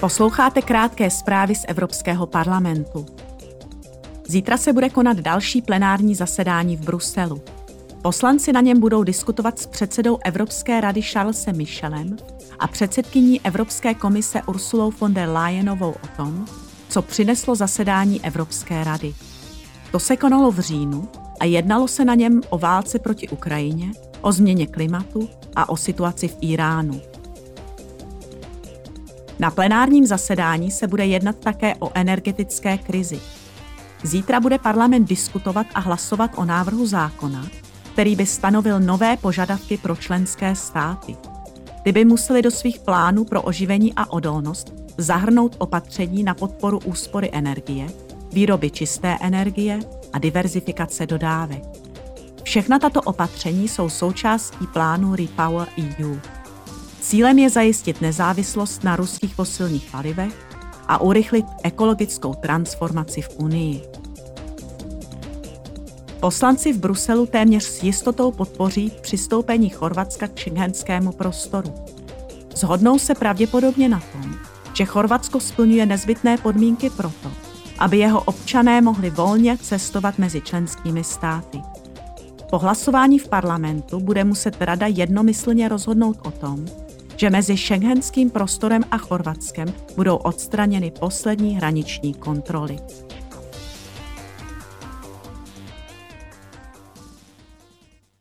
Posloucháte krátké zprávy z Evropského parlamentu. Zítra se bude konat další plenární zasedání v Bruselu. Poslanci na něm budou diskutovat s předsedou Evropské rady Charlesem Michelem a předsedkyní Evropské komise Ursulou von der Leyenovou o tom, co přineslo zasedání Evropské rady. To se konalo v říjnu a jednalo se na něm o válce proti Ukrajině, o změně klimatu a o situaci v Iránu. Na plenárním zasedání se bude jednat také o energetické krizi. Zítra bude parlament diskutovat a hlasovat o návrhu zákona, který by stanovil nové požadavky pro členské státy. Ty by musely do svých plánů pro oživení a odolnost zahrnout opatření na podporu úspory energie, výroby čisté energie a diverzifikace dodávek. Všechna tato opatření jsou součástí plánu Repower EU. Cílem je zajistit nezávislost na ruských fosilních palivech a urychlit ekologickou transformaci v Unii. Poslanci v Bruselu téměř s jistotou podpoří přistoupení Chorvatska k šengenskému prostoru. Zhodnou se pravděpodobně na tom, že Chorvatsko splňuje nezbytné podmínky proto, aby jeho občané mohli volně cestovat mezi členskými státy. Po hlasování v parlamentu bude muset Rada jednomyslně rozhodnout o tom, že mezi šengenským prostorem a Chorvatskem budou odstraněny poslední hraniční kontroly.